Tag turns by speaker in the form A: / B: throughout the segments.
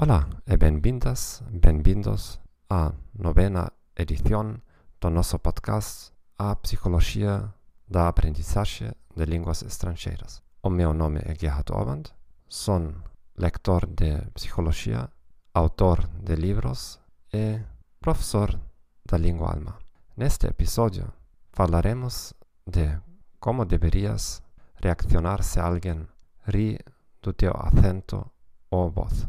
A: Olá e bem-vindas, bem-vindos à novena edição do nosso podcast A Psicologia da Aprendizagem de Línguas Estrangeiras. O meu nome é Gerhard Oband, sou lector de psicologia, autor de livros e professor da língua alemã. Neste episódio falaremos de como deverias reaccionar se alguém ri do teu acento ou voz.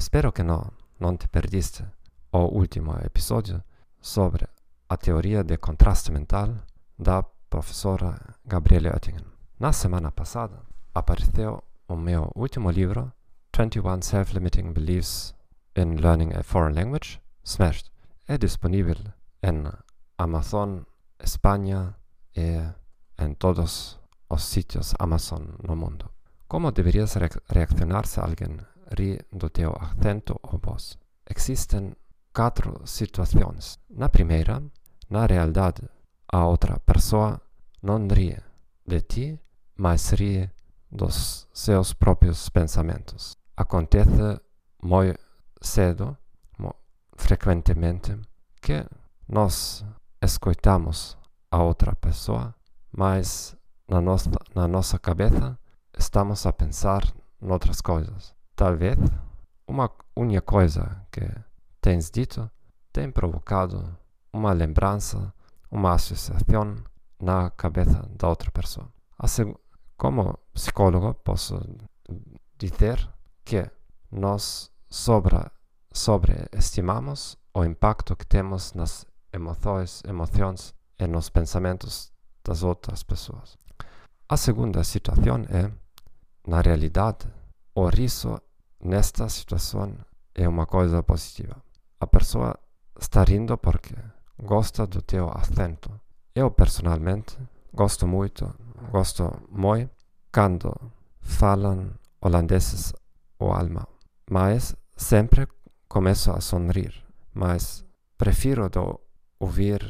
A: Espero que não, não te perdiste o último episódio sobre a teoria de contraste mental da professora Gabriele Oettingen. Na semana passada apareceu o meu último livro, 21 Self-Limiting Beliefs in Learning a Foreign Language, Smashed. É disponível em Amazon Espanha e em todos os sitios Amazon no mundo. Como deverias re reaccionar se alguém ri do teu acento ou voz. Existem quatro situações. Na primeira, na realidade, a outra pessoa não ri de ti, mas ri dos seus próprios pensamentos. Acontece muito cedo, muito frequentemente, que nós escutamos a outra pessoa, mas na nossa, na nossa cabeça estamos a pensar noutras coisas. Talvez uma única coisa que tens dito tenha provocado uma lembrança, uma associação na cabeça da outra pessoa. Assim, como psicólogo, posso dizer que nós sobre, sobreestimamos o impacto que temos nas emoções, emoções e nos pensamentos das outras pessoas. A segunda situação é, na realidade, o riso nesta situação é uma coisa positiva. A pessoa está rindo porque gosta do teu acento. Eu, personalmente, gosto muito, gosto muito quando falam holandeses ou alemão. Mas sempre começo a sorrir. Mas prefiro do ouvir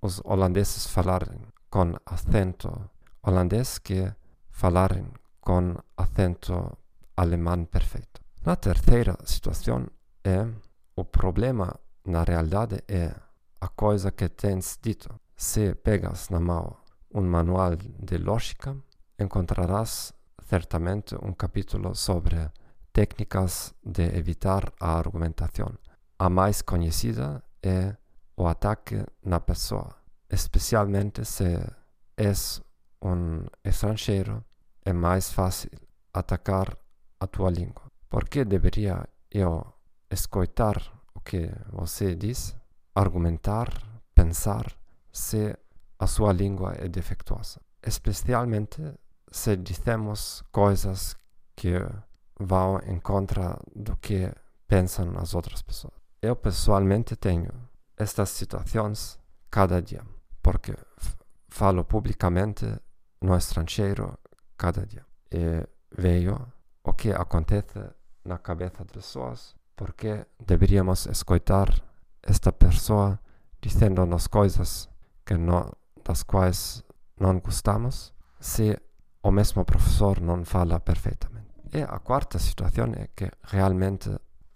A: os holandeses falarem com acento holandês que falarem com acento alemão perfeito. Na terceira situação é o problema na realidade é a coisa que tens dito. Se pegas na mão um manual de lógica, encontrarás certamente um capítulo sobre técnicas de evitar a argumentação. A mais conhecida é o ataque na pessoa, especialmente se és um estrangeiro, é mais fácil atacar a tua língua. Por que deveria eu escutar o que você diz, argumentar, pensar, se a sua língua é defeituosa? Especialmente se dizemos coisas que vão em contra do que pensam as outras pessoas. Eu pessoalmente tenho estas situações cada dia, porque falo publicamente no estrangeiro cada dia. E vejo o que acontece na cabeça das pessoas, porque deveríamos escutar esta pessoa dizendo-nos coisas que não, das quais não gostamos, se o mesmo professor não fala perfeitamente. E a quarta situação é que realmente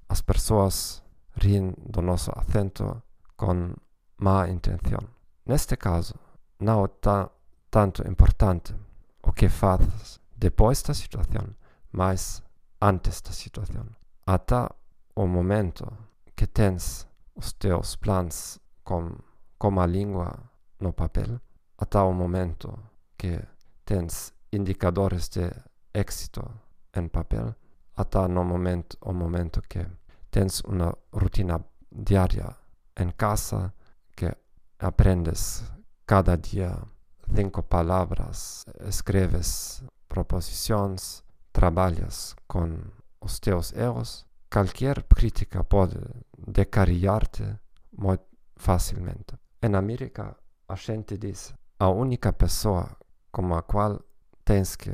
A: as pessoas riem do nosso acento com má intenção. Neste caso, não é tanto importante o que fazes depois da situação, mas antes da situação. Até o momento que tens os teus planos com, com a no papel, até o momento que tens indicadores de êxito em papel, até no momento, o momento que tens uma rotina diária em casa, que aprendes cada dia cinco palavras, escreves proposições, trabalhas com os teus erros, qualquer crítica pode decarilhar-te muito facilmente. Em América, a gente diz: a única pessoa com a qual tens que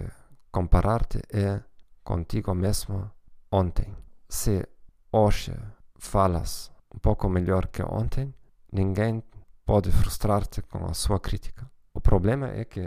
A: comparar-te é contigo mesmo ontem. Se hoje falas um pouco melhor que ontem, ninguém pode frustrar-te com a sua crítica. O problema é que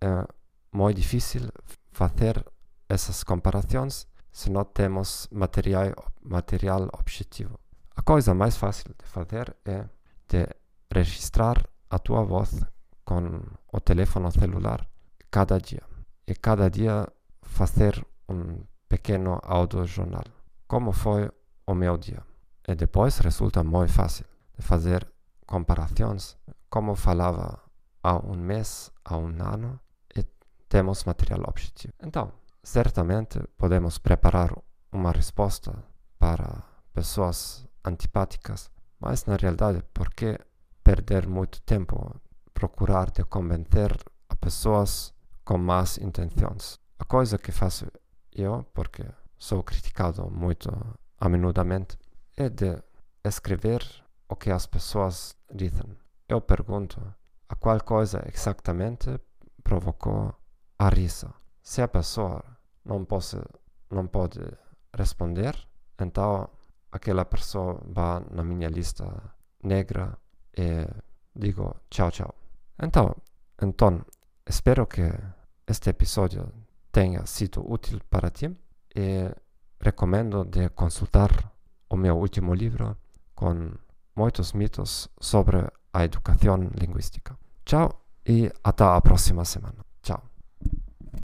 A: é muito difícil fazer essas comparações se não temos material, material objetivo. A coisa mais fácil de fazer é de registrar a tua voz com o telefone celular cada dia. E cada dia fazer um pequeno audiojornal. Como foi o meu dia? E depois resulta muito fácil de fazer comparações, como falava há um mês, há um ano, e temos material objetivo. Então, certamente podemos preparar uma resposta para pessoas antipáticas, mas na realidade, por que perder muito tempo procurar de convencer a pessoas com más intenções? A coisa que faço eu, porque sou criticado muito a menudamente, é de escrever o que as pessoas dizem. Eu pergunto a qual coisa exatamente provocou a risa. Se a pessoa não pode, não pode responder, então aquela pessoa vai na minha lista negra e digo tchau, tchau. Então, então espero que este episódio tenha sido útil para ti e recomendo de consultar o meu último livro com muitos mitos sobre a educação linguística. Tchau e até a próxima semana.